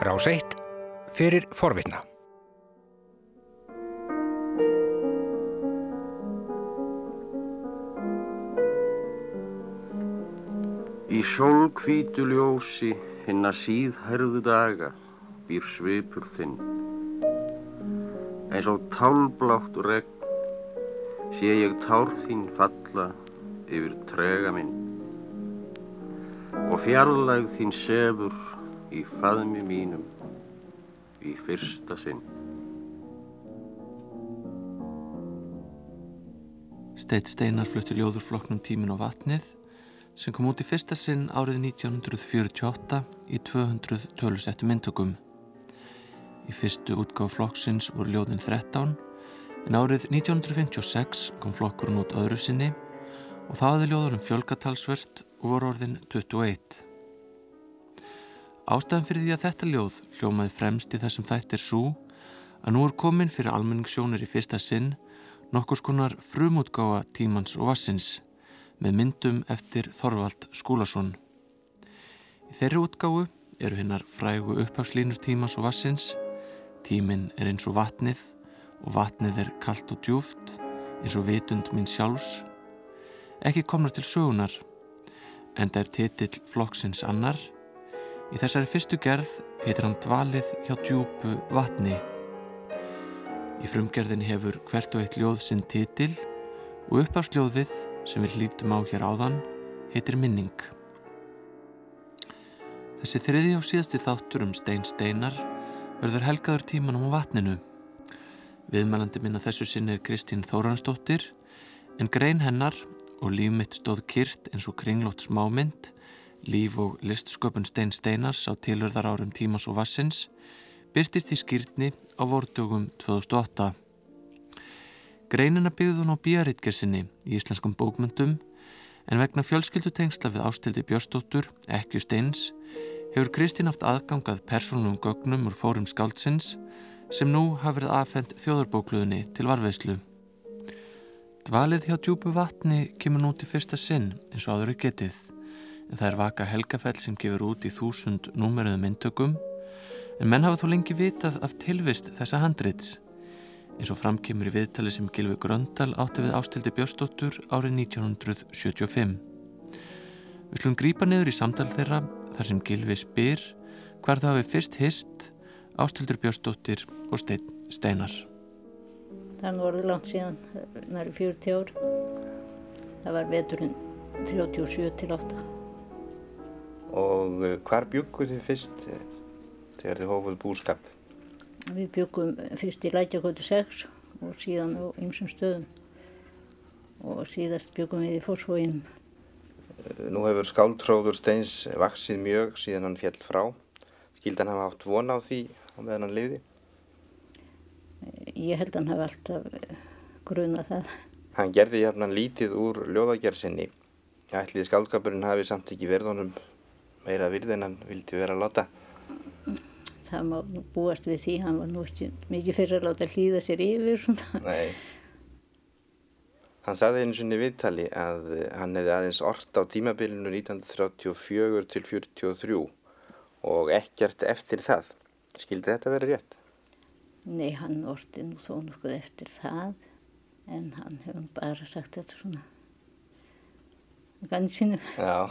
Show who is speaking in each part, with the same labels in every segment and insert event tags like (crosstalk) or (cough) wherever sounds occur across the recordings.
Speaker 1: Rás 1 fyrir forvitna.
Speaker 2: Í sólkvítu ljósi hinna síðherðu daga býr svipur þinn. Eins og tálblátt regn sé ég tár þín falla yfir trega minn og fjarlægð þín sefur í faðmi mínum í fyrsta sinn.
Speaker 3: Steit Steinar flutti ljóðurflokknum Tímin og vatnið sem kom út í fyrsta sinn árið 1948 í 200 tölusettu myndtökum. Í fyrstu útgáð flokksins voru ljóðin 13 en árið 1956 kom flokkurinn út öðru sinni og það hafði ljóðunum fjölgatalsvert og voru orðin 21. Ástæðan fyrir því að þetta ljóð hljómaði fremst í þessum þættir svo að nú er komin fyrir almenningssjónir í fyrsta sinn nokkus konar frumútgáa tímans og vassins með myndum eftir Þorvald Skúlason. Í þeirri útgáu eru hinnar frægu upphafslínur tímans og vassins, tíminn er eins og vatnið og vatnið er kallt og djúft eins og vitund mín sjálfs, ekki komnar til sögunar, en það er titill flokksins annar. Í þessari fyrstu gerð heitir hann dvalið hjá djúpu vatni. Í frumgerðin hefur hvert og eitt ljóð sinn titill og upphafsljóðið sem við hlítum á hér áðan heitir Minning. Þessi þriði á síðasti þáttur um Stein Steinar verður helgaður tímanum á vatninu. Viðmælandi minna þessu sinni er Kristín Þóransdóttir en grein hennar og líf mitt stóð kyrt eins og kringlótt smámynd, líf og listsköpun Stein Steinars á tilurðar árum tímas og vassins byrtist í skýrtni á vordugum 2008. Greinina byggðun á bíaritgersinni í íslenskum bókmyndum en vegna fjölskyldutengsla við ástildi Björstóttur, ekki Steins, hefur Kristín haft aðgangað persónum gögnum úr fórum skáldsins sem nú hafa verið aðfend þjóðarbókluðinni til varveislu. Dvalið hjá djúbu vatni kemur nú til fyrsta sinn eins og aður er getið það er vaka helgafell sem gefur út í þúsund númeröðum intökum en menn hafa þó lengi vitað af tilvist þessa handrits eins og framkymur í viðtali sem Gilvi Gröndal átti við ástildi Björnsdóttur árið 1975. Við slum grípa niður í samtal þeirra þar sem Gilvi spyr hvar það hafi fyrst hist ástildur Björnsdóttir og Stein, Steinar.
Speaker 4: Það er orðið langt síðan, næri 40 ár. Það var veturinn 37 til 8.
Speaker 5: Og eh, hvar byggur þið fyrst eh, þegar þið hófuð búskap?
Speaker 4: Við byggum fyrst í Lækjakóti 6 og síðan á ymsum stöðum og síðast byggum við í Fórsvóginum.
Speaker 5: Nú hefur skáldtróður Steins vaksið mjög síðan hann fjall frá. Skildan hafa haft von á því á meðan hann liði?
Speaker 4: Ég held að hann hafi alltaf grunað það.
Speaker 5: Hann gerði jafnan lítið úr ljóðagerðsinni. Ætliði skáldskapurinn hafi samt ekki verðunum meira virð en hann vildi vera að láta.
Speaker 4: Það má búast við því, hann var nú ekki mikið fyrir að láta hlýða sér yfir svona.
Speaker 5: Nei. Hann saði einu svonni viðtali að hann hefði aðeins orrt á tímabilinu 1934 til 43 og ekkert eftir það. Skildi þetta verið rétt?
Speaker 4: Nei, hann orti nú þó nokkuð eftir það en hann hefur bara sagt þetta svona gansinu.
Speaker 5: Já.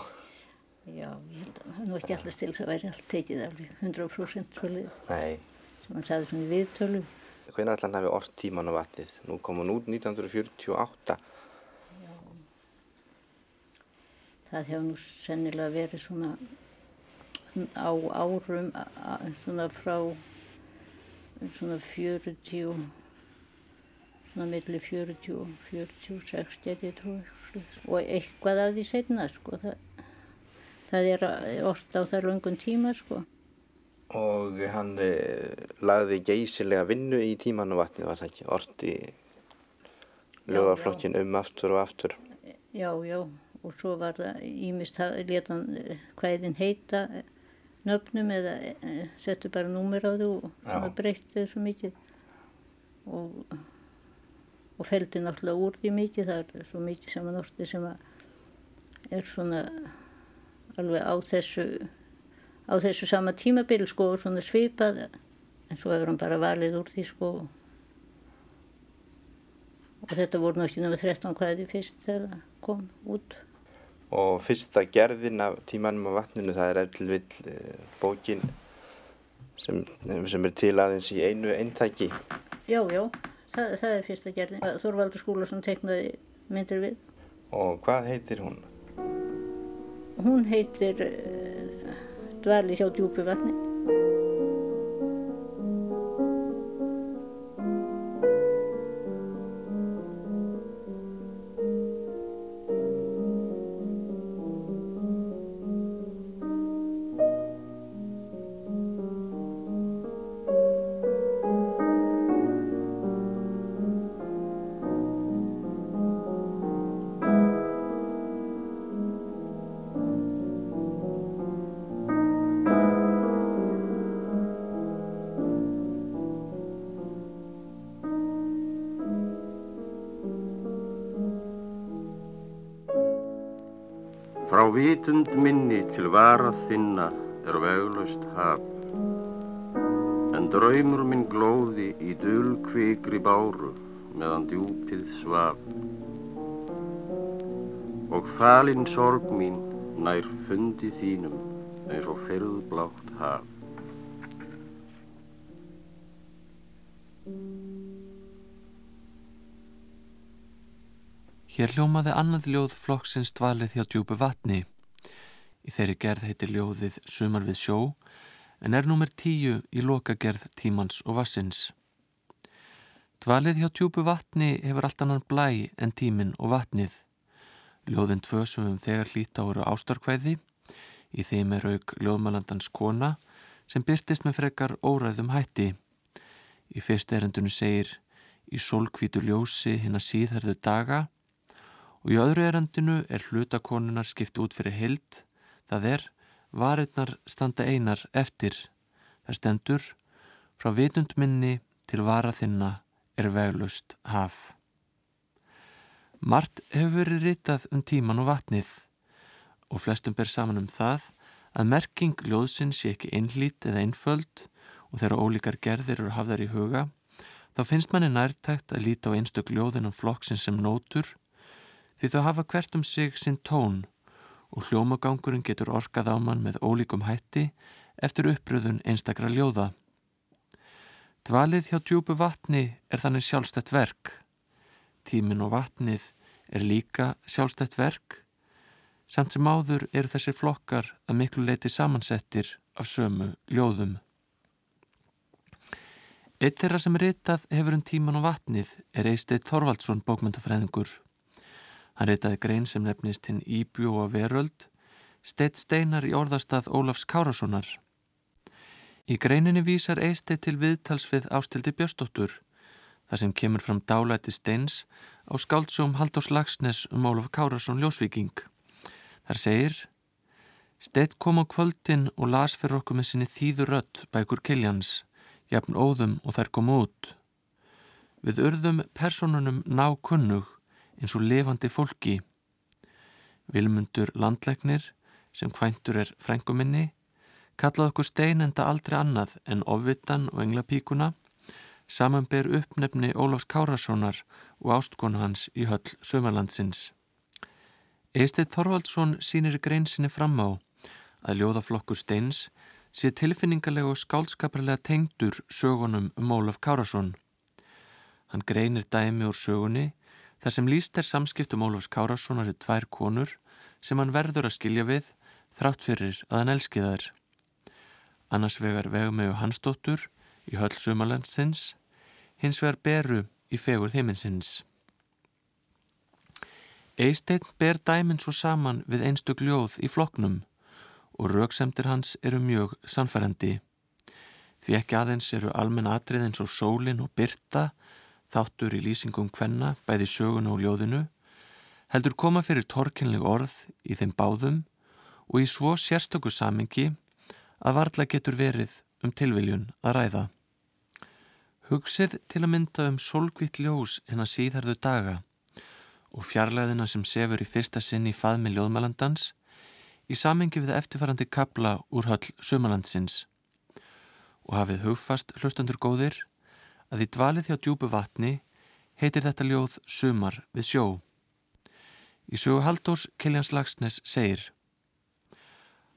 Speaker 4: Já, ég held að hann var ekki allast til þess að væri allt tekið alveg 100% svolítið.
Speaker 5: Nei.
Speaker 4: Sem hann sagði svona í viðtölu.
Speaker 5: Hvernig ætla hann hafi orð tíman á vatnið? Nú kom hann út 1948.
Speaker 4: Já. Það hefur nú sennilega verið svona á árum svona frá svona 40 svona millir 40 og 46 geti ég trúi og eitthvað af því setna sko það, það er orta á það langun tíma sko.
Speaker 5: Og hann eh, lagði geysilega vinnu í tíman og vatnið var það ekki? Orti lögaflokkin um aftur og aftur.
Speaker 4: Já, já. Og svo var það ímist að leta hvaðin heita nöfnum eða settu bara númer á þú og svona breytti svo mikið. Og, og feldi náttúrulega úr því mikið. Það er svo mikið sem að norti sem er svona alveg á þessu á þessu sama tímabil sko og svona svipað en svo hefur hann bara valið úr því sko. Og þetta voru náttúrulega 13 hvaðið fyrst þegar það kom út?
Speaker 5: Og fyrsta gerðin af tímanum á vatninu það er eftir vill eh, bókin sem, sem er til aðeins í einu eintæki
Speaker 4: já já það, það er fyrsta gerðin. Þorvaldur Skúlason teiknaði myndir við.
Speaker 5: Og hvað heitir hún?
Speaker 4: Hún heitir uh, Dvali sjá djúpi vatni
Speaker 2: til varað þinna er veglaust haf. En draumur minn glóði í dulkvikri báru meðan djúpið svaf. Og falin sorg mín nær fundi þínum eins og ferðblátt haf.
Speaker 3: Hér hljómaði annað ljóð flokksins dvalið hjá djúbu vatni. Þeirri gerð heitir ljóðið Sumar við sjó en er nummer tíu í lokagerð tímans og vassins. Dvalið hjá djúbu vatni hefur allt annan blæ en tímin og vatnið. Ljóðin tvö sem um þegar hlýta voru ástarkvæði. Í þeim er auk ljóðmælandans kona sem byrtist með frekar óræðum hætti. Í fyrst erendunu segir í sólkvítu ljósi hinn að síðherðu daga og í öðru erendinu er hlutakonunar skipt út fyrir hild, það er varirnar standa einar eftir. Það stendur frá vitundminni til varaþinna er veglust haf. Mart hefur verið ritað um tíman og vatnið og flestum ber saman um það að merking ljóðsins sé ekki einlít eða einföld og þegar ólíkar gerðir eru hafðar í huga, þá finnst manni nærtækt að líta á einstök ljóðinnan flokksins sem nótur því þau hafa hvert um sig sinn tón og hljómagangurinn getur orkað á mann með ólíkum hætti eftir uppröðun einstakra ljóða. Dvalið hjá djúbu vatni er þannig sjálfstætt verk. Tímin og vatnið er líka sjálfstætt verk, samt sem áður eru þessir flokkar að miklu leiti samansettir af sömu ljóðum. Eitt þeirra sem ritað hefur um tíman og vatnið er Eisteit Þorvaldsson bókmyndafræðingur. Hann ritaði grein sem nefnist hinn Íbjú og Veröld, steitt steinar í orðastað Ólafs Kárassonar. Í greininni vísar Eisteit til viðtals við ástildi Björstóttur, þar sem kemur fram dálæti steins á skáldsum Haldós Lagsnes um Ólaf Kárasson ljósvíking. Þar segir, Steitt kom á kvöldin og las fyrir okkur með sinni þýður rött bækur Kiljans, jafn óðum og þær kom út. Við urðum personunum ná kunnug, eins og lifandi fólki. Vilmundur landlegnir, sem kvæntur er frænguminni, kallaði okkur steinenda aldrei annað en ofvitan og englapíkuna, samanber uppnefni Ólafs Kárassonar og ástkonu hans í höll sömarlandsins. Eistið Þorvaldsson sínir greinsinni fram á að ljóðaflokkur steins sé tilfinningarlega og skálskaparlega tengdur sögunum um Ólaf Kárasson. Hann greinir dæmi úr sögunni þar sem líst er samskiptum Ólafs Kárassonar í tvær konur sem hann verður að skilja við þrátt fyrir að hann elski þær. Annars vegar vegumegu Hansdóttur í höll sumalandsins, hins vegar beru í fegur þeiminsins. Eisteinn ber dæminn svo saman við einstök ljóð í floknum og rauksemdir hans eru mjög sannfærandi. Því ekki aðeins eru almenn atrið eins og sólin og byrta, þáttur í lýsingum hvenna, bæði sögun og ljóðinu, heldur koma fyrir torkinleg orð í þeim báðum og í svo sérstöku samingi að varla getur verið um tilviljun að ræða. Hugsið til að mynda um solgvitt ljós hennar síðarðu daga og fjarlæðina sem sefur í fyrsta sinn í faðmi ljóðmælandans í samengi við eftirfærandi kabla úr höll sumalandsins og hafið hugfast hlustandur góðir að í dvalið hjá djúbu vatni heitir þetta ljóð Sumar við sjó. Í sögu Haldórs Kiljans Lagsnes segir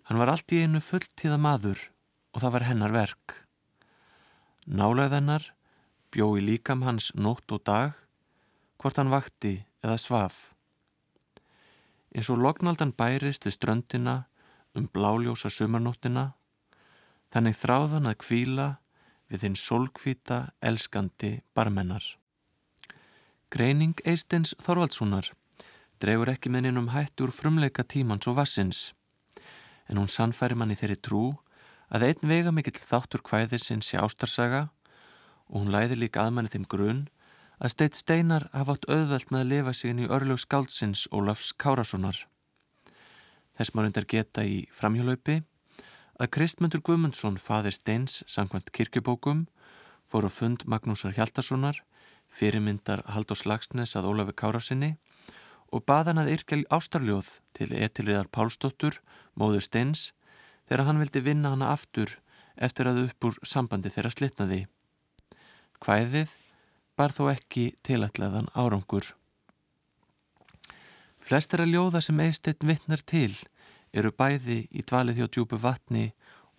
Speaker 3: Hann var allt í einu fulltíða maður og það var hennar verk. Nálað hennar bjó í líkam hans nótt og dag hvort hann vakti eða svaf. Eins og lognaldan bærist við ströndina um bláljósa sumarnóttina þannig þráðan að kvíla við þinn solkvita elskandi barmennar. Greining Eistens Þorvaldssonar dregur ekki með nýjum hættur frumleika tímans og vassins en hún sannfæri manni þeirri trú að einn vega mikill þáttur hvæðisins sé ástarsaga og hún læði líka aðmanni þeim grunn að steitt steinar hafa átt auðvelt með að lifa sig inn í örlög skáldsins Ólafs Kárassonar. Þess maður undar geta í framhjólaupi að Kristmundur Guðmundsson, faðir Steins, sangvænt kirkjubókum, fór á fund Magnúsar Hjaldarssonar, fyrirmyndar Haldós Lagsnes að Ólafi Kárassinni og baðan að yrkja ástarljóð til Etilriðar Pálsdóttur, móður Steins, þegar hann vildi vinna hana aftur eftir að upp úr sambandi þeirra slitnaði. Hvæðið bar þó ekki tilætlaðan árangur. Flestir að ljóða sem Eisteinn vittnar til eru bæði í dvalið hjá djúbu vatni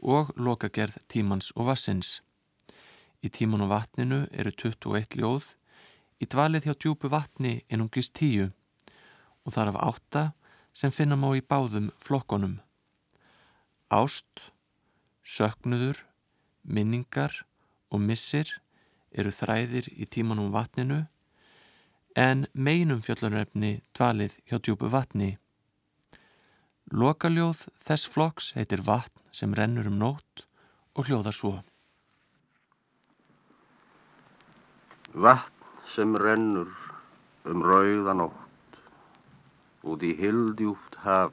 Speaker 3: og lokagerð tímans og vassins. Í tíman og vatninu eru 21 ljóð, í dvalið hjá djúbu vatni einungist 10 og þar af 8 sem finna má í báðum flokkonum. Ást, söknuður, minningar og missir eru þræðir í tíman og vatninu en meinum fjöllunarefni dvalið hjá djúbu vatni. Lokaljóð þess flokks heitir vatn sem rennur um nótt og hljóðar svo.
Speaker 2: Vatn sem rennur um rauða nótt, út í hildjúft haf.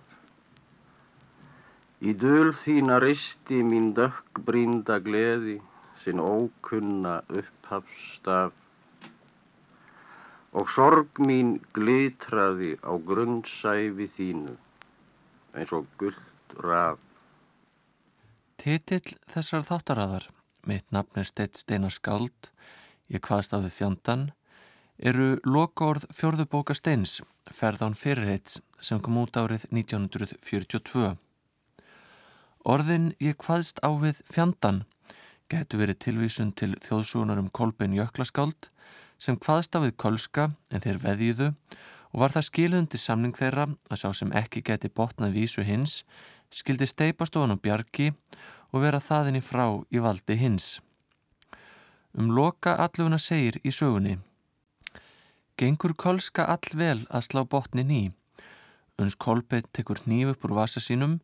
Speaker 2: Í döl þína risti mín dökk brínda gleði, sinn ókunna upphafstaf. Og sorg mín glitraði á grunnsæfi þínu eins og gullt raf.
Speaker 3: Titill þessar þáttaræðar, mitt nafn er Steitt Steinar Skald, ég hvaðst af við fjandan, eru lokaorð fjörðubóka Steins, ferðán fyrirreits sem kom út árið 1942. Orðin ég hvaðst á við fjandan getur verið tilvísun til þjóðsúnar um Kolbein Jöklaskáld sem hvaðst á við Kolska en þeir veðjuðu og var það skilundi samning þeirra að sá sem ekki geti botnað vísu hins skildi steipast ofan á bjargi og vera þaðinni frá í valdi hins. Um loka alluguna segir í sögunni Gengur kolska allvel að slá botnin í. Uns kolbeitt tekur nýf upp úr vasa sínum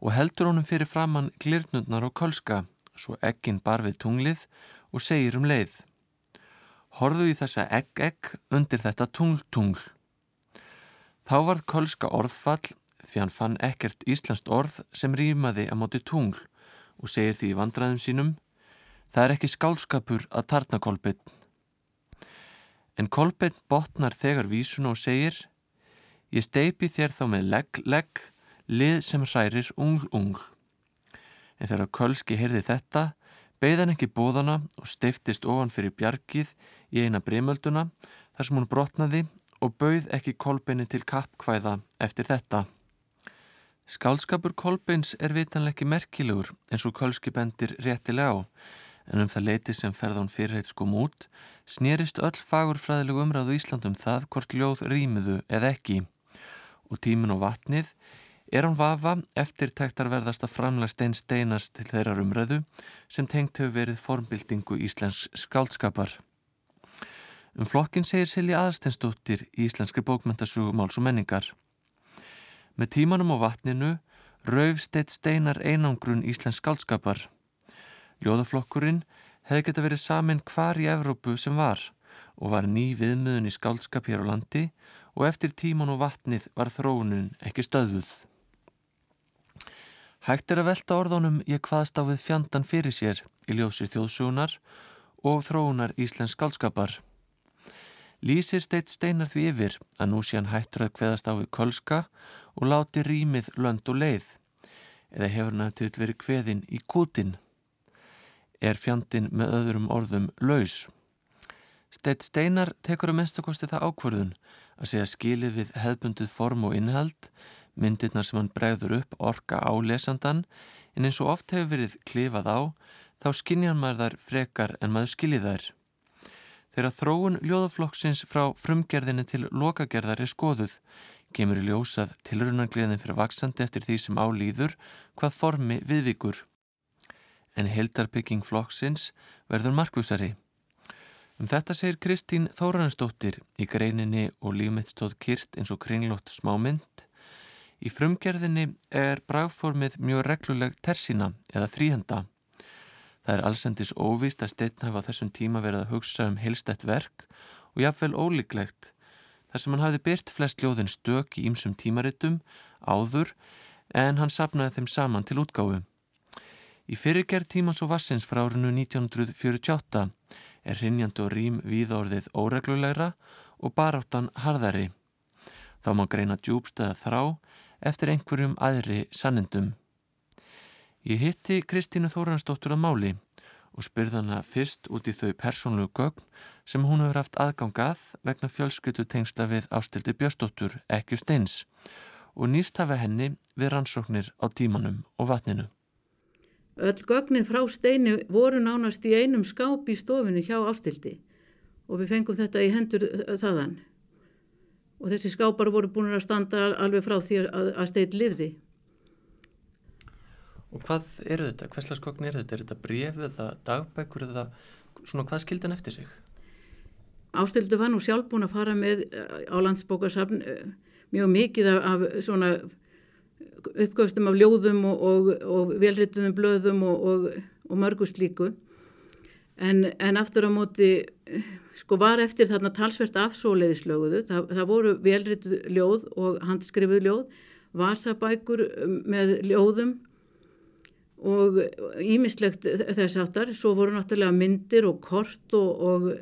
Speaker 3: og heldur honum fyrir framann glirnundnar og kolska svo ekkin bar við tunglið og segir um leið Horðu í þessa egg-egg undir þetta tungl-tungl. Þá varð kölska orðfall því hann fann ekkert íslenskt orð sem rýmaði að móti tungl og segir því í vandraðum sínum Það er ekki skálskapur að tarna kolbinn. En kolbinn botnar þegar vísun og segir Ég steipi þér þá með legg-legg lið sem hrærir ungl-ungl. En þegar kölski heyrði þetta beigðan ekki bóðana og steiftist ofan fyrir bjargið í eina breymölduna þar sem hún brotnaði og bauð ekki Kolbeini til kappkvæða eftir þetta. Skálskapur Kolbeins er vitanlega ekki merkilegur eins og Kölski bendir réttilega á, en um það leiti sem ferðan fyrirheit skum út, snýrist öll fagurfræðilegu umræðu Íslandum það hvort ljóð rýmiðu eða ekki. Og tímin og vatnið er hann vafa eftirtæktar verðast að framlega stein steinast til þeirra umræðu sem tengt hefur verið formbildingu Íslensk skálskapar. Um flokkin segir Silja Aðstensdóttir í Íslenskri bókmyndasugum Máls og menningar. Með tímanum og vatninu raufst eitt steinar einangrun Íslensk skálskapar. Ljóðaflokkurinn hefði geta verið samin hvar í Evrópu sem var og var ný viðmiðun í skálskap hér á landi og eftir tíman og vatnið var þróunun ekki stöðuð. Hægt er að velta orðunum ég hvaðst á við fjandan fyrir sér í ljósi þjóðsugunar og þróunar Íslensk skálskapar. Lýsir steitt steinar því yfir að nú sé hann hættur að kveðast á við kolska og láti rýmið lönd og leið eða hefur hann eftir verið kveðin í kútin. Er fjandin með öðrum orðum laus. Steitt Steinar tekur að mestakosti það ákvörðun að segja skilið við hefbundið form og innhald, myndirnar sem hann bregður upp orka á lesandan, en eins og oft hefur verið klifað á, þá skinjar maður þar frekar en maður skiljið þær. Þegar þróun ljóðaflokksins frá frumgerðinni til lokagerðar er skoðuð, kemur í ljósað tilrunagliðin fyrir vaksandi eftir því sem álýður hvað formi viðvíkur. En heldarbygging flokksins verður markvusari. Um þetta segir Kristín Þóransdóttir í greininni og lífmitt stóð kyrt eins og kringlótt smámynd. Í frumgerðinni er bráformið mjög regluleg tersina eða þrýhenda. Það er allsendis óvíst að steitn hafa þessum tíma verið að hugsa um heilstætt verk og jáfnvel ólíklegt þar sem hann hafi byrt flest ljóðin stök í ýmsum tímaritum áður en hann sapnaði þeim saman til útgáfu. Í fyrirgerð tímans og vassins frá árinu 1948 er hrinjandi og rým víðorðið óreglulegra og baráttan harðari. Þá má greina djúbstæða þrá eftir einhverjum aðri sannendum. Ég hitti Kristínu Þóransdóttur að máli og spyrði hana fyrst út í þau persónlegu gögn sem hún hefur haft aðgangað vegna fjölskyttu tengsla við ástildi Björstóttur, ekki steins og nýst hafa henni við rannsóknir á tímanum og vatninu.
Speaker 6: Öll gögnin frá steinu voru nánast í einum skáp í stofinu hjá ástildi og við fengum þetta í hendur þaðan. Og þessi skápar voru búin að standa alveg frá því að, stein liði.
Speaker 3: Og hvað eru þetta? Hverslas gögn eru þetta? Er þetta bref eða dagbækur eða svona hvað skildi hann eftir sig?
Speaker 6: Ástildu var nú sjálf búin að fara með á landsbókarsafn eh, mjög mikið af, af svona uppgöfstum af ljóðum og, og, og velrituðum blöðum og, og mörgust líku en, en aftur á móti sko var eftir þarna talsvert afsóleiðislöguðu, það, það voru velrituð ljóð og handskrifuð ljóð vasabækur með ljóðum og ímislegt þess aftar, svo voru náttúrulega myndir og kort og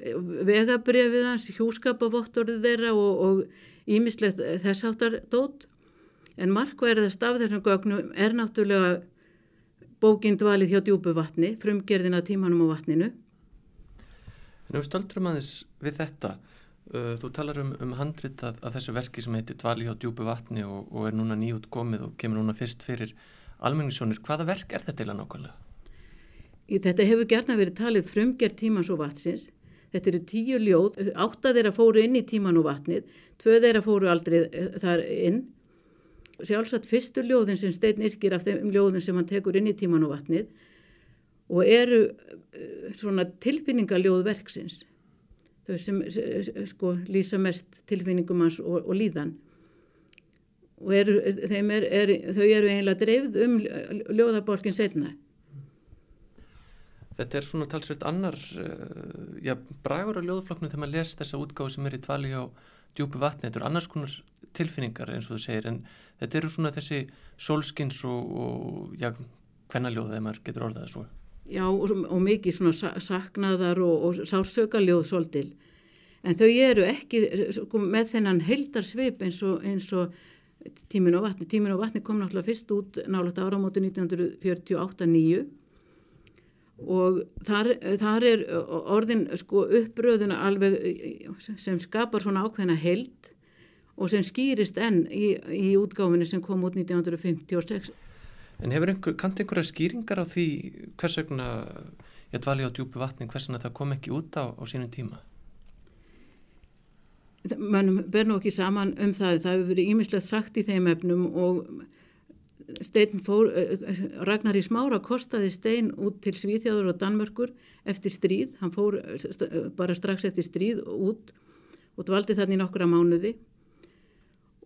Speaker 6: vegabrefið hans, hjúskapavottorðið þeirra og ímislegt þess aftar dót En markverðast af þessum gögnum er náttúrulega bókinn dvalið hjá djúbu vatni, frumgerðina tímanum á vatninu.
Speaker 3: Við stöldrum aðeins við þetta, uh, þú talar um, um handrit að, að þessu verki sem heitir dvalið hjá djúbu vatni og, og er núna nýjút komið og kemur núna fyrst fyrir almenningssjónir. Hvaða verk er þetta eða nákvæmlega?
Speaker 6: Þetta hefur gerna verið talið frumgerð tímans og vatsins. Þetta eru tíu ljóð, átta þeirra fóru inn í tíman og vatnið, tvö þeirra fóru aldrei eh, þar inn sjálfsagt fyrstu ljóðin sem Steinn yrkir af þeim ljóðin sem hann tekur inn í tíman og vatnið og eru eh, svona tilfinningaljóð verksins þau sem sko lýsa mest tilfinningum hans og, og líðan og eru, er, er, þau eru eiginlega dreifð um ljóðaborkin setna
Speaker 3: Þetta er svona talsveit annar uh, já, bragur á ljóðflokknu þegar maður les þessa útgáðu sem er í tvali á djúpu vatni, þetta er annars konar tilfinningar eins og þú segir en þetta eru svona þessi solskins og, og já, hvernaljóð þegar maður getur orðað svo.
Speaker 6: Já og, og mikið svona saknaðar og, og sársökaljóð svolítil. En þau eru ekki sko, með þennan heldarsvip eins og, eins og tímin og vatni. Tímin og vatni kom náttúrulega fyrst út náttúrulega áramóti 1948-9 og þar, þar er orðin sko uppröðuna alveg sem skapar svona ákveðna held og sem skýrist enn í, í útgáfinu sem kom út 1956.
Speaker 3: En hefur einhver, kannt einhverja skýringar á því hvers vegna ég dvali á djúpi vatni, hvers vegna það kom ekki út á, á sínum tíma?
Speaker 6: Mannum ber nú ekki saman um það, það hefur verið ímislegt sagt í þeim efnum og Steinn fór, Ragnar í smára kostaði Steinn út til Svíþjáður og Danmörkur eftir stríð, hann fór bara strax eftir stríð út og dvaldi þannig nokkura mánuði.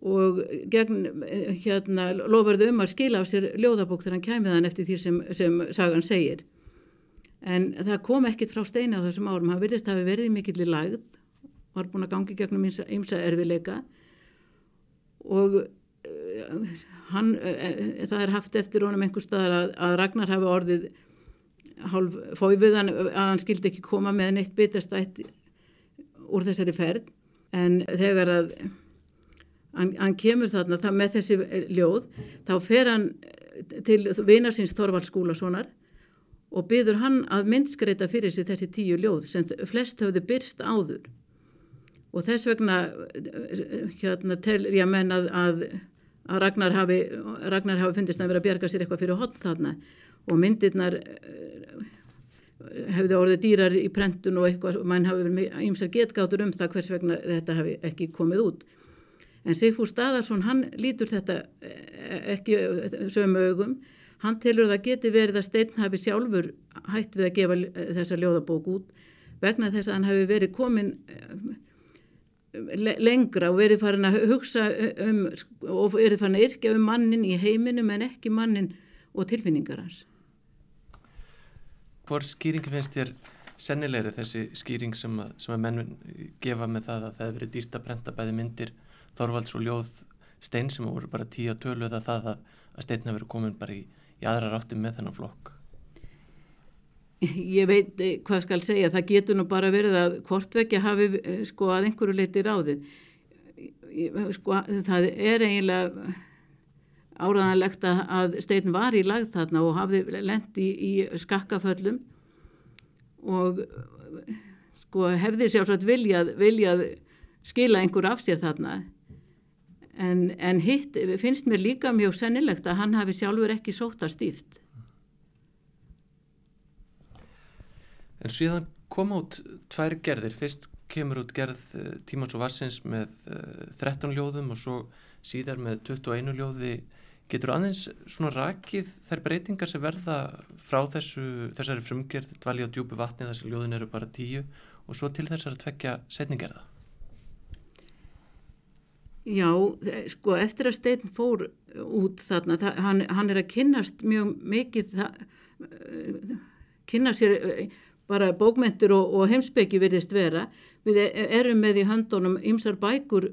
Speaker 6: Og gegn hérna lofarðu um að skila af sér ljóðabók þegar hann kæmið hann eftir því sem, sem sagan segir. En það kom ekkit frá steina á þessum árum, hann virðist að hafi verið mikill í lagð, var búin að gangi gegnum ymsa erfileika og uh, hann, uh, það er haft eftir honum einhver staðar að, að Ragnar hafi orðið hálf fóiðuðan að hann skildi ekki koma með neitt bitastætt úr þessari ferð en þegar að hann, hann kemur þarna það með þessi ljóð þá fer hann til vinarsins Þorvald Skúlasonar og byður hann að myndskreita fyrir sig þessi tíu ljóð sem flest höfðu byrst áður. Og þess vegna hérna, tel ég að menna að, að, að Ragnar hafi, Ragnar hafi fundist að vera að bjarga sér eitthvað fyrir hotn þarna og myndirnar eh, hefði orðið dýrar í prentun og eitthvað, mann hafi verið ímsar getgátur um það hvers vegna þetta hafi ekki komið út. En Sigfúr Staðarsson, hann lítur þetta eh, ekki sömu augum Hann telur það geti verið að Steinn hafi sjálfur hætt við að gefa þessa ljóðabók út vegna þess að hann hafi verið komin eh, lengra og verið farin að hugsa um og verið farin að yrkja um mannin í heiminum en ekki mannin og tilfinningar hans.
Speaker 3: Hvor skýringi finnst þér sennilegri þessi skýring sem að, sem að menn gefa með það að það hefur verið dýrt að brenda bæði myndir Þorvalds og ljóð Steinn sem voru bara tíu að tölu eða það að, að Steinn hefur verið komin bara í í aðra rátti með þennan flokk?
Speaker 6: Ég veit eh, hvað skal segja, það getur nú bara verið að hvortvekja hafi eh, sko að einhverju leiti ráðið. Sko það er eiginlega áraðanlegt að stein var í lagð þarna og hafði lendi í, í skakkaföllum og sko hefði sjálfsagt viljað, viljað skila einhver af sér þarna En, en hitt finnst mér líka mjög sennilegt að hann hafi sjálfur ekki sóta stýrt.
Speaker 3: En síðan kom út tvær gerðir. Fyrst kemur út gerð uh, Tímans og Vassins með uh, 13 ljóðum og svo síðar með 21 ljóði. Getur aðeins svona rakið þær breytingar sem verða frá þessu, þessari frumgerð, dvalja á djúbu vatni þess að ljóðin eru bara tíu og svo til þessar að tvekja setningerða?
Speaker 6: Já, sko eftir að Steinn fór út þarna, það, hann, hann er að kynnast mjög mikið, það, kynna sér bara bókmentur og, og heimsbyggi virðist vera. Við erum með í höndunum ymsar bækur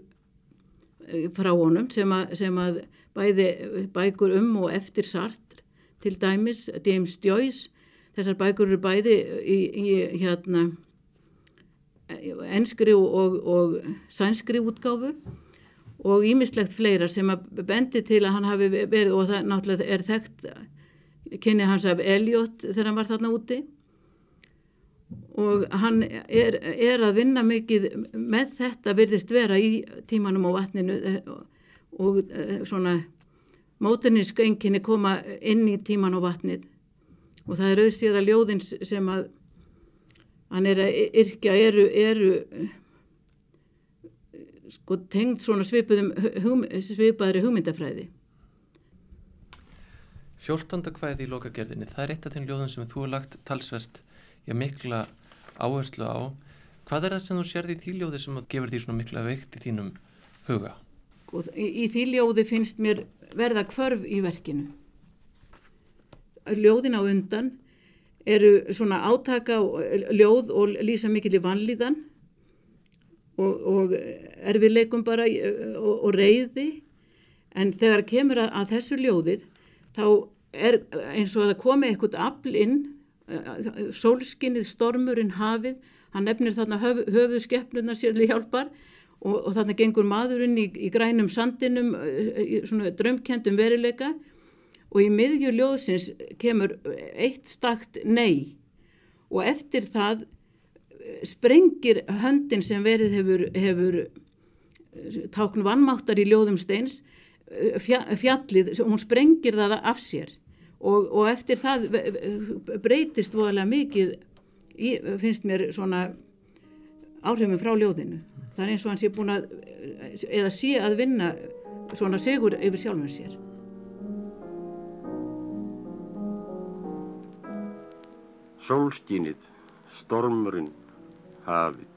Speaker 6: frá honum sem að, sem að bæði bækur um og eftir sart til dæmis, James Joyce, þessar bækur eru bæði í, í hérna enskri og, og, og sænskri útgáfu og ímislegt fleira sem að bendi til að hann hafi verið og það náttúrulega er þekkt kynni hans af Elliot þegar hann var þarna úti og hann er, er að vinna mikið með þetta virðist vera í tímanum á vatninu eh, og eh, svona móturnisk enginni koma inn í tíman á vatnið og það er auðsíða ljóðins sem að hann er að yrkja eru, eru sko tengd svona hum, svipaðri hugmyndafræði.
Speaker 3: Fjórtanda hvaðið í lokagerðinni, það er eitt af þeim ljóðum sem þú er lagt talsvert já mikla áherslu á. Hvað er það sem þú sérði í því ljóði sem gefur því svona mikla veikt í þínum huga?
Speaker 6: Og í, í því ljóði finnst mér verða kvörf í verkinu. Ljóðin á undan eru svona átaka ljóð og lýsa mikil í vanlíðan og, og erfileikum bara og, og reyði en þegar kemur að, að þessu ljóðið þá er eins og að komi eitthvað afl inn sólskinnið, stormurinn, hafið. Hann nefnir þarna höf, höfuð skeppnuna sérli hjálpar og, og þarna gengur maðurinn í, í grænum sandinum í svona drömkendum verileika og í miðju ljóðsins kemur eitt stakt nei. Og eftir það sprengir höndin sem verið hefur, hefur tákn vannmáttar í ljóðum steins fjallið, hún sprengir það af sér og, og eftir það breytist voðalega mikið í, finnst mér svona áhrifin frá ljóðinu það er eins og hann sé búin að eða sé að vinna svona segur yfir sjálfum sér
Speaker 2: Sólstínið, stormurinn hafið.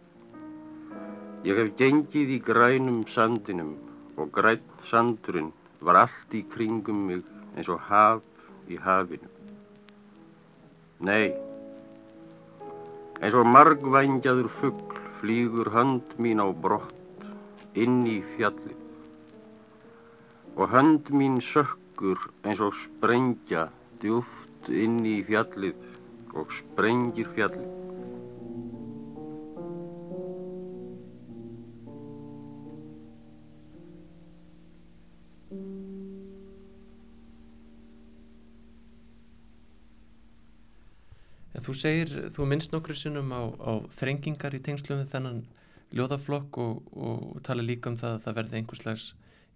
Speaker 2: Ég hef gengið í grænum sandinum og græn sandurinn var allt í kringum mig eins og haf í hafinu. Nei, eins og margvængjaður fuggl flýgur hönd mín á brott inn í fjallið og hönd mín sökkur eins og sprengja djúft inn í fjallið og sprengir fjallið.
Speaker 3: Þú segir, þú minnst nokkru sinnum á, á þrengingar í tengslu við þennan ljóðaflokk og, og tala líka um það að það verði einhverslags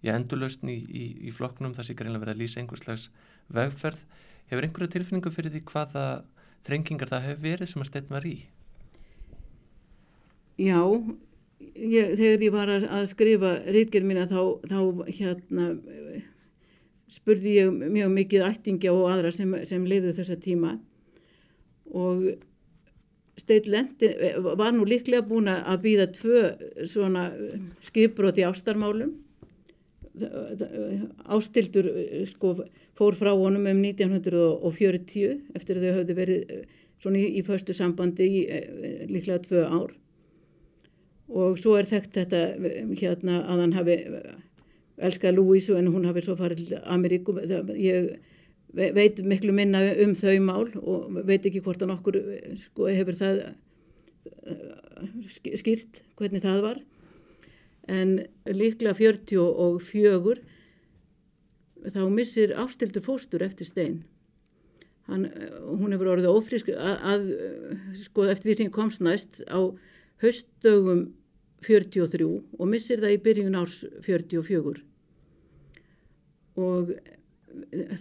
Speaker 3: í endurlausni í, í, flokknum, það sé greinlega verið að lýsa einhverslags vegferð. Hefur einhverja tilfinningu fyrir því hvaða þrengingar það hefur verið sem að stein var í?
Speaker 6: Já, ég, þegar ég var að skrifa rítgerð mína þá, þá hérna, spurði ég mjög mikið ættingja og aðra sem, sem lifðu þessa tíma og Lendi var nú líklega búin að býða tvö svona skipbrot í ástarmálum. Ástildur sko, fór frá honum um 1940 eftir að þau höfðu verið svona í, í förstu sambandi í líklega tvö ár og svo er þekkt þetta hérna að hann hafi elskað Louise en hún hafi svo farið til Ameríku ég veit miklu minna um þau mál og veit ekki hvort hann okkur sko, hefur það eh, skýrt hvernig það var. En líklega 44 þá missir ástildur fóstur eftir stein. Hann, hún hefur orðið ofrisk að, að sko eftir því sem komst næst á höstdögum 43 og missir það í byrjun árs 44 og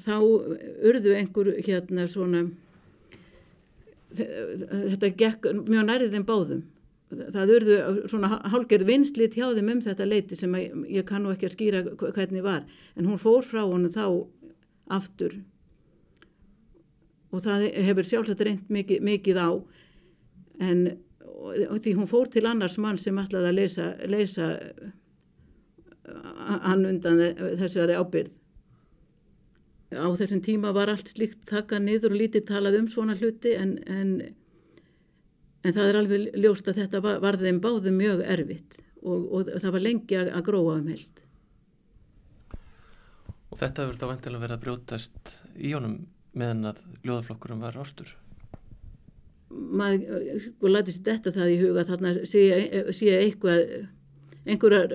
Speaker 6: þá urðu einhver hérna svona þetta gekk mjög nærið þeim báðum. Það urðu svona hálgerð vinslit hjá þeim um þetta leiti sem ég, kannu ekki að skýra hvernig var. En hún fór frá honum þá aftur. Og það hefur sjálfsagt reynd mikið, mikið á. En því hún fór til annars mann sem ætlaði að leysa, hann undan þessari ábyrð. Á þessum tíma var allt slíkt þakka niður og lítið talað um svona hluti en, en, en það er alveg ljóst að þetta var, var þeim báðu mjög erfitt og, og það var lengi að, að gróa um held.
Speaker 3: Og þetta verður þá vantilega verið að brjótast í honum meðan að ljóðaflokkurum var ástur?
Speaker 6: maður sko læti sér þetta það í huga þarna sé, sé eitthvað einhverjar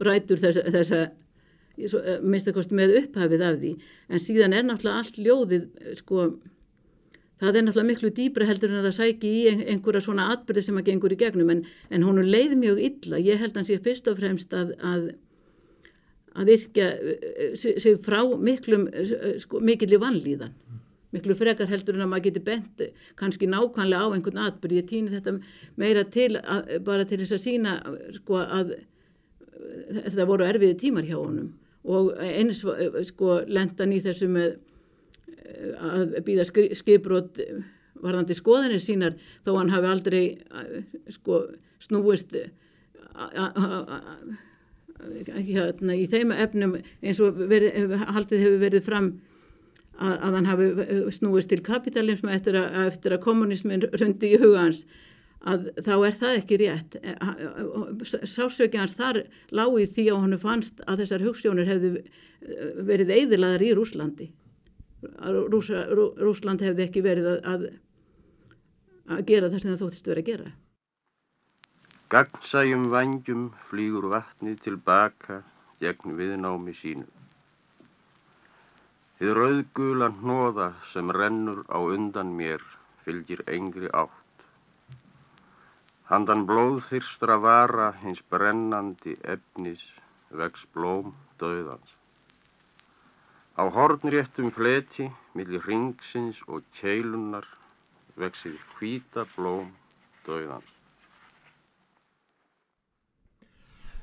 Speaker 6: rætur þessa, þessa minnstakost með upphafið af því. En síðan er náttúrulega allt ljóðið sko það er náttúrulega miklu dýbra heldur en að það sæki í einhverja svona atbyrði sem að gengur í gegnum. En, en hún leið mjög illa. Ég held að hann sé fyrst og fremst að að, að yrkja eh, sig frá miklum sko, mikil í vannlíðan miklu frekar heldur en að maður geti bent kannski nákvæmlega á einhvern atbyrð ég týni þetta meira til að, bara til þess að sína sko, að þetta voru erfiði tímar hjá honum og eins sko lendan í þessu með að býða skipbrot varðandi skoðanir sínar þó hann hafi aldrei sko snúist hérna í þeim efnum eins og verið, haldið hefur verið fram að, að hann hafi eh, snúist til kapitalismu eftir að, að kommunismin rundi í huga hans að þá er það ekki rétt. Eh, sásöki hans þar lág í því að hann fannst að þessar hugssjónir hefðu eh, verið eidilaðar í Rúslandi Rúsa, Rú, Rúsland hefði ekki verið að, að, gera það sem það þóttist verið að gera.
Speaker 2: Gagnsæjum vangjum flýgur vatni tilbaka gegn viðnámi sínu. Þið rauðgula hnóða sem rennur á undan mér fylgir engri átt. Handan blóðþyrstra vara hins brennandi efnis vex blóm döðans. Á hornréttum fleti millir ringsins og keilunar vexir hvita blóm döðans.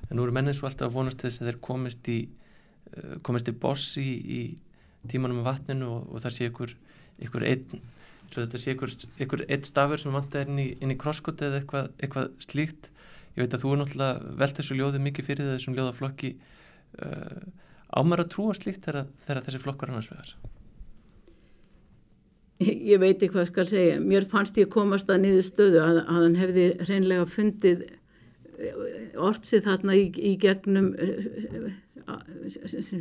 Speaker 3: En nú eru mennin svo alltaf að vonast þess að þeir komist í, uh, komist í boss í, í tímanum með vatninu og, og það sé ykkur, ykkur einn svo þetta sé ykkur, ykkur einn stafur sem vantar inn í, í krosskot eða eitthvað, eitthvað slíkt. Ég veit að þú er náttúrulega velt þessu ljóði mikið fyrir þessum ljóðaflokki. Uh, ámar að trúa slíkt þegar, þegar þessi flokkar annars vegar? (laughs)
Speaker 6: Ég veit ekki hvað skal segja. Mér fannst ég komast að niður stöðu að, að hann hefði reynlega fundið uh, ortsið þarna í, í gegnum uh,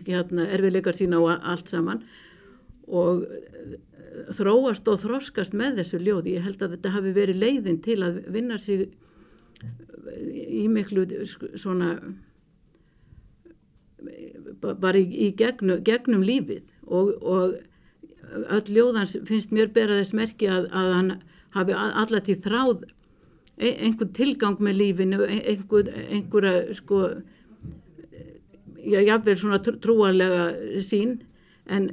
Speaker 6: hérna, erfiðleikar sína á allt saman. Og þróast og þroskast með þessu ljóði. Ég held að þetta hafi verið leiðin til að vinna sig í miklu svona bara í, í gegnum, gegnum lífið og, og öll ljóðans finnst mér bera þess merki að, að hann hafi allartíð þráð einhvern tilgang með lífinu, einhver, einhverja sko, já, jáfnveil svona trúarlega sín en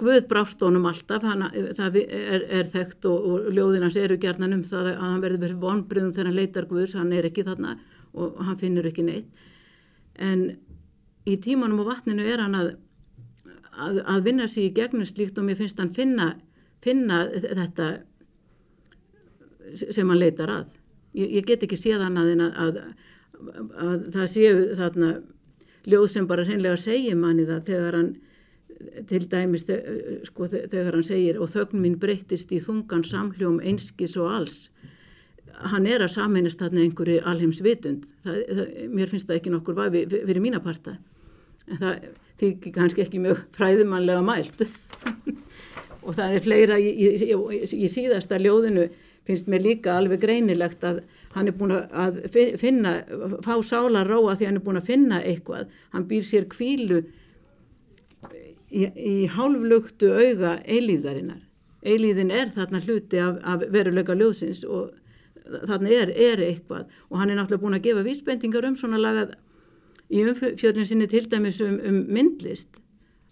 Speaker 6: Guð brást honum alltaf, hann, það er, er þekkt og, og ljóðinans eru gerðan um það að hann verður verið vonbröðum þegar hann leitar Guðs, hann er ekki þarna og hann finnur ekki neitt. En í tímanum og vatninu er hann að, að, að vinna sér í gegnum slíkt og mér finnst hann finna, finna þetta sem hann leitar að. Ég, ég get ekki séð hann að, að, að það séu þarna ljóð sem bara hreinlega segja manni það þegar hann til dæmis sko, þegar hann segir og þögn mín breyttist í þungan samhljóm einskis og alls. Hann er að sameinast þarna einhverju alheims vitund það, það, mér finnst það ekki nokkur vafi fyrir mína parta. En það þykir kannski ekki mjög fræðumannlega mælt. (laughs) Og það er fleira í, í, í, í síðasta ljóðinu finnst mér líka alveg greinilegt að hann er búin að finna fá sálar ráa því hann er búin að finna eitthvað. Hann býr sér kvílu í, í hálflugtu auga eilíðarinnar. Eilíðin er þarna hluti af, af veruleika ljóðsins og þarna er, er eitthvað og hann er náttúrulega búin að gefa vísbendingar um svona lagað í umfjöldin sinni til dæmis um, um myndlist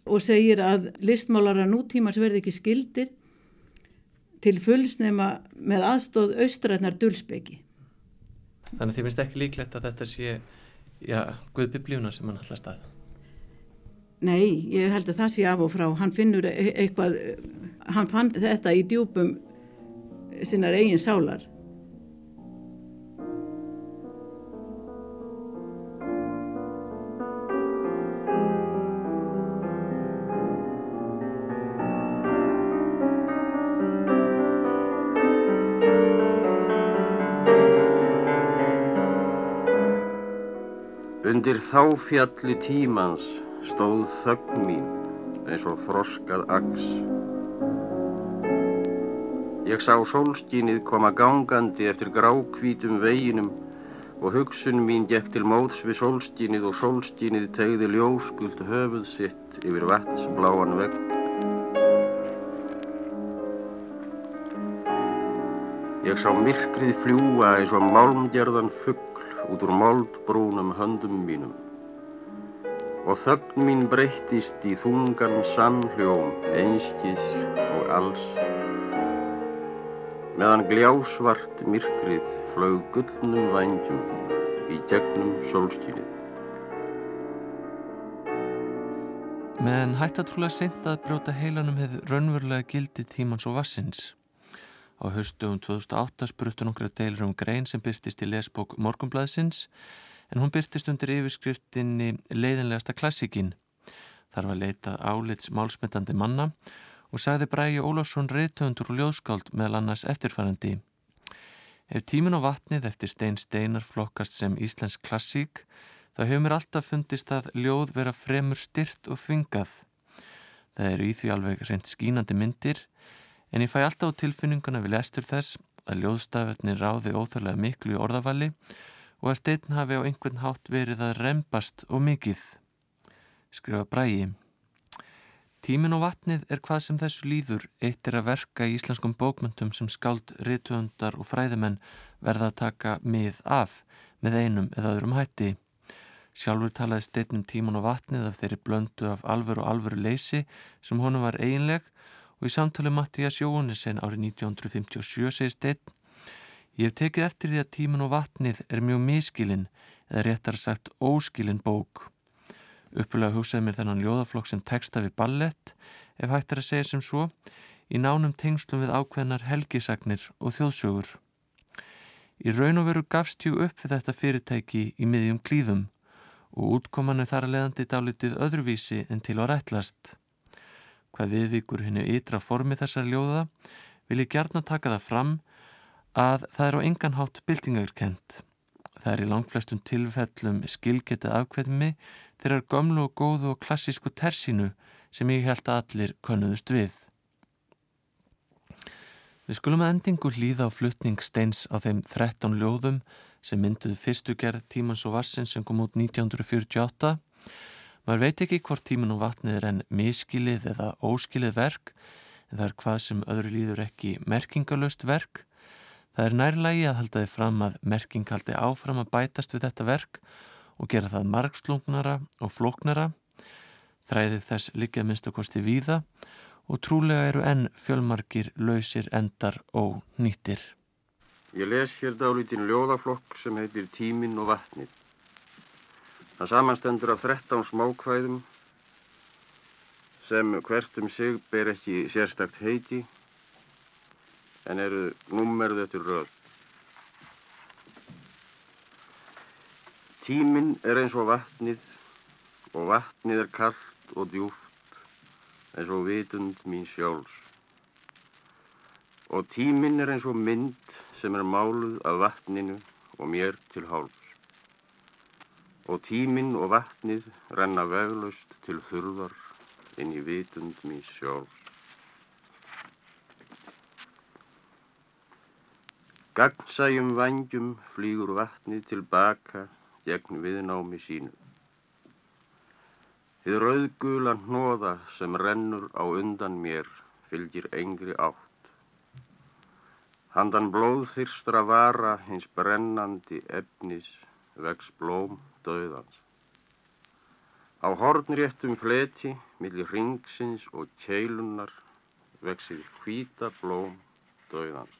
Speaker 6: og segir að listmálara nútímas verði ekki skildir til fullsnema með aðstóð austrætnar dulsbyggi.
Speaker 3: Þannig að þið finnst ekki líklegt að þetta sé, já, Guðbiblíuna sem hann alltaf stað?
Speaker 6: Nei, ég held að það sé af og frá. Hann finnur e- eitthvað, hann fann þetta í djúpum sinnar eigin sálar.
Speaker 2: Undir þá fjalli tímans stóð þögn mín eins og froskað aks. Ég sá sólskínið koma gangandi eftir grákvítum veginum og hugsun mín gekk til móðs við sólskínið og sólskínið tegði ljóskuld höfuð sitt yfir vatsbláan vegg. Ég sá myrkrið fljúa eins og málmgerðan fuggl út úr moldbrúnum höndum mínum og þögn mín breyttist í þungan samhljóm einskis og alls. Meðan gljásvart myrkrið flög gullnum vængjum í gegnum sólskynið.
Speaker 3: Meðan hættatrúlega seint að brjóta heilanum hefði raunverulega gildi tímans og vassins. Á höstugum 2008 spruttu nokkra deilir um grein sem byrtist í lesbók Morgumblaðsins en hún byrtist undir yfirskriftinni leiðinlegasta klassíkin. Þar var leitað álits málsmetandi manna og sagði Brægi Ólásson reytöfundur og ljóðskáld meðal annars eftirfærandi. Ef tímin og vatnið eftir stein steinar flokkast sem Íslensk klassík þá hefur mér alltaf fundist að ljóð vera fremur styrt og þvingað. Það eru í því alveg reynd skínandi myndir en ég fæ alltaf á tilfinninguna við lestur þess að ljóðstafetni ráði óþörlega miklu í orðavalli og að stein hafi á einhvern hátt verið að rempast og mikið. Skrifa brægi. Tímin og vatnið er hvað sem þessu líður eitt er að verka í íslenskum bókmyndum sem skáld, rituöndar og fræðimenn verða að taka mið af með einum eða öðrum hætti. Sjálfur talaði steinnum tíman og vatnið af þeirri blöndu af alvöru og alvöru leysi sem honum var eiginleg og í samtali Mattías Jóhannesson árið 1957 segi steinn Ég hef tekið eftir því að tíman og vatnið er mjög miskilinn eða réttar sagt óskilinn bók. Uppulega hugsaði mér þennan ljóðaflokk sem texta við ballett ef hægt er að segja sem svo í nánum tengslum við ákveðnar helgisagnir og þjóðsögur. Í raun og veru gafst jú upp við þetta fyrirtæki í miðjum klíðum og útkoman er þar að leiðandi dálitið öðruvísi en til að rætlast. Hvað viðvíkur henni ytra formi þessar ljóða vil ég gerna taka það fram að það er á enganhátt byltingarkent. Það er í langflestum tilfellum skilgetið afkveðmi þeirrar gömlu og góðu og klassísku tersínu sem ég held að allir könnuðust við. Við skulum að endingu hlýða á fluttning steins á þeim 13 ljóðum sem mynduðu fyrstu gerð tímans og vassins sem kom út 1948. Maður veit ekki hvort tíman og vatnið er enn miskilið eða óskilið verk en það er hvað sem öðru líður ekki merkingalöst verk Það er nærlægi að halda þið fram að merking haldi áfram að bætast við þetta verk og gera það margslungnara og flóknara. Þræðið þess líka minnst að kosti víða og trúlega eru enn fjölmarkir lausir endar og nýttir.
Speaker 2: Ég les hér dálítinn ljóðaflokk sem heitir Tíminn og vatnið. Það samanstendur af 13 smákvæðum sem hvert um sig ber ekki sérstakt heiti en eru númerð eftir röð. Tíminn er eins og vatnið og vatnið er kallt og djúft eins og vitund mín sjálfs. Og tíminn er eins og mynd sem er máluð af vatninu og mér til hálfs. Og tíminn og vatnið renna veglaust til þurðar inn í vitund mín sjálfs. Gagnsæjum vangjum flýgur vatnið tilbaka gegn viðnámi sínu. Þið rauðgula hnóða sem rennur á undan mér fylgir engri átt. Handan blóðþyrstra vara hins brennandi efnis vex blóm döðans. Á hornréttum fleti millir ringsins og keilunar vexir hvíta blóm döðans.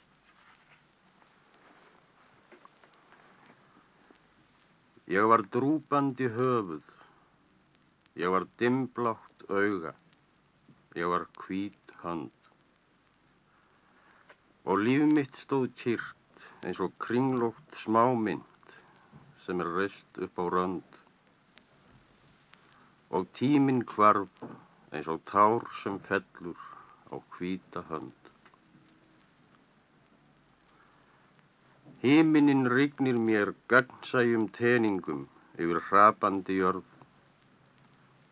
Speaker 2: Ég var drúpandi höfuð, ég var dimblátt auga, ég var hvít hönd. Og líf mitt stóð kýrt eins og kringlótt smámynd sem er reist upp á rönd. Og tíminn kvarf eins og tár sem fellur á hvíta hönd. Híminin rignir mér gagnsæjum teningum yfir hrapandi jörð.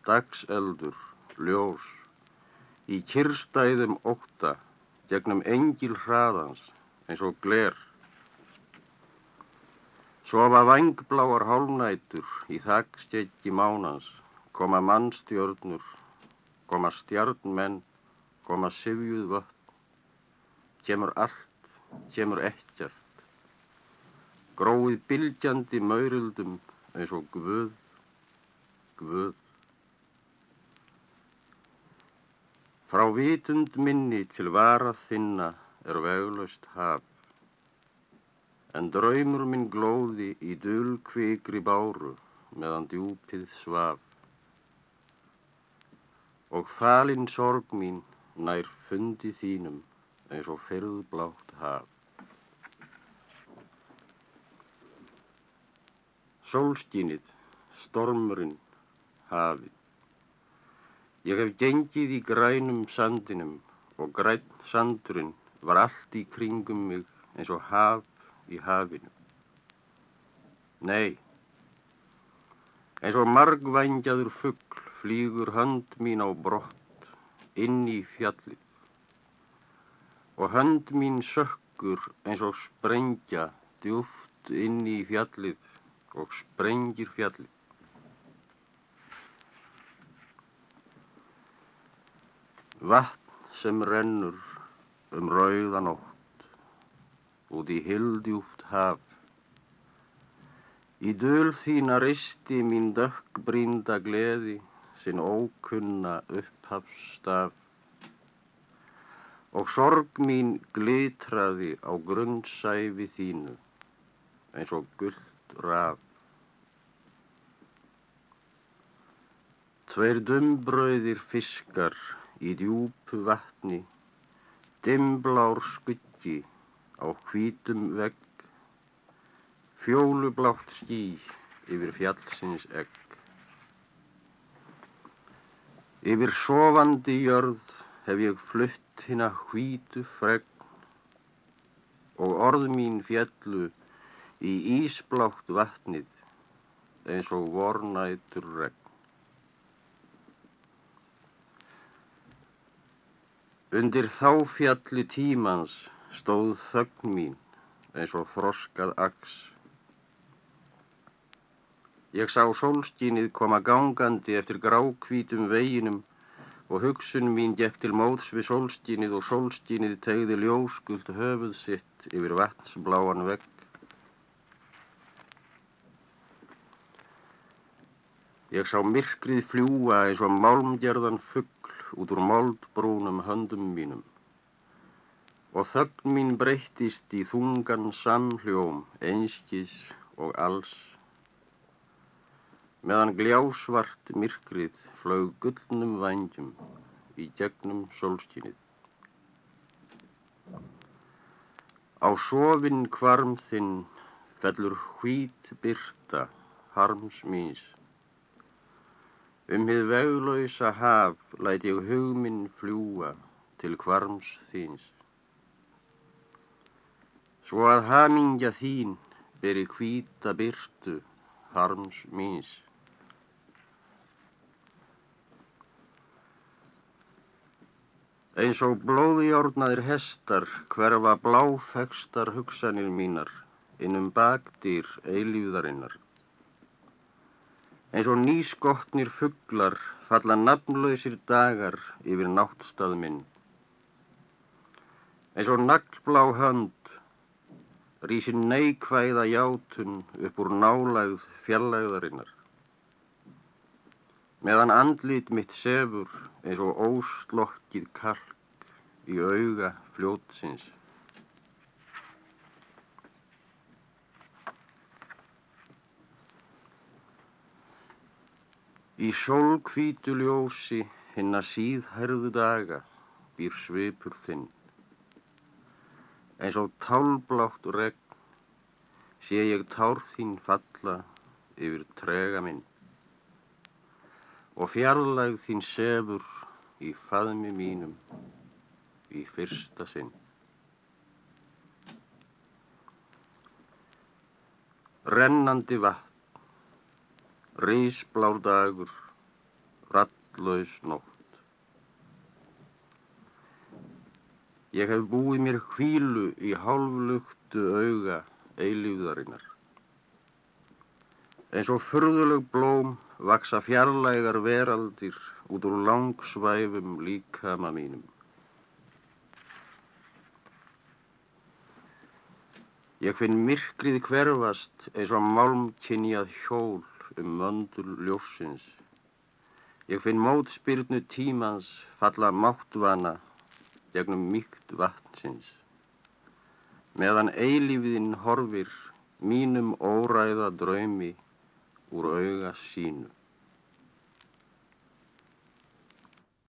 Speaker 2: Dagseldur, ljós, í kyrstæðum óta, gegnum engil hraðans, eins og gler. Sofa vangbláar hálnætur í þakkstjeggi mánans, koma mannstjörnur, koma stjarnmenn, koma sifjuð völd. Kemur allt, kemur ekkert gróið bylgjandi maurildum eins og guð, guð. Frá vitund minni til varað þinna er veglaust haf, en draumur minn glóði í dulkvikri báru meðan djúpið svaf. Og falinn sorg mín nær fundi þínum eins og fyrðblátt haf. Sólskínið, stormurinn, hafið. Ég hef gengið í grænum sandinum og græn sandurinn var allt í kringum mig eins og haf í hafinu. Nei, eins og margvængjaður fuggl flýgur hönd mín á brott inn í fjallið og hönd mín sökkur eins og sprengja djúft inn í fjallið og sprengir fjallið. Vatn sem rennur um rauðanótt út í hildjúft haf. Í döl þína risti mín dökkbrínda gleði sinn ókunna upphafstaf og sorg mín glitraði á grunnsæfi þínu eins og gullt raf. Tveir dumbrauðir fiskar í djúpu vatni, dimblár skuggi á hvítum vegg, fjólublátt ský yfir fjallsins egg. Yfir sofandi jörð hef ég flutt hinn að hvítu fregn og orð mín fjallu í ísblátt vatnið eins og vornætur regn. Undir þáfjalli tímans stóð þögn mín eins og þroskað aks. Ég sá sólskínið koma gangandi eftir grákvítum veginum og hugsun mín gekk til móðs við sólstínið og sólstínið tegði ljóskult höfuð sitt yfir vatnsbláan vegg. Ég sá myrkrið fljúa eins og málmgerðan fuggl út úr moldbrúnum höndum mínum og þögn mín breyttist í þungan samhljóm einskis og alls meðan gljásvart myrkrið flög gullnum vængjum í gegnum sólskynið. Á sofinn kvarm þinn fellur hvít byrta harms míns. Um hið veglausa haf læt ég hugminn fljúa til kvarms þíns. Svo að hamingja þín beri hvíta byrtu harms míns. Eins og blóðjárnaðir hestar hverfa bláfekstar hugsanir mínar innum bakdýr eilíðarinnar. Eins og nýskottnir fugglar falla nafnlausir dagar yfir náttstað minn. Eins og naglblá hönd rísir neikvæða játun upp úr nálægð fjallægðarinnar. Meðan andlit mitt sefur eins og óslokkið kalk í auga fljótsins. Í sólkvítu ljósi hinna síðhærðu daga býr svipur þinn. Eins og tálblátt regn sé ég tár þín falla yfir trega minn og fjarlægð þín sefur í faðmi mínum í fyrsta sinn. Rennandi vatn, rísblár dagur, rattlaus nótt. Ég hef búið mér hvílu í hálflugtu auga eilíðarinnar. Eins og furðuleg blóm vaksa fjarlægar veraldir út úr langsvæfum líkama mínum. Ég finn myrkrið hverfast eins og málmkynjað hjól um möndul ljósins. Ég finn mótspyrnu tímans falla máttvana gegnum mýkt vatnsins. Meðan eilífiðinn horfir mínum óræða draumi úr auga sínu.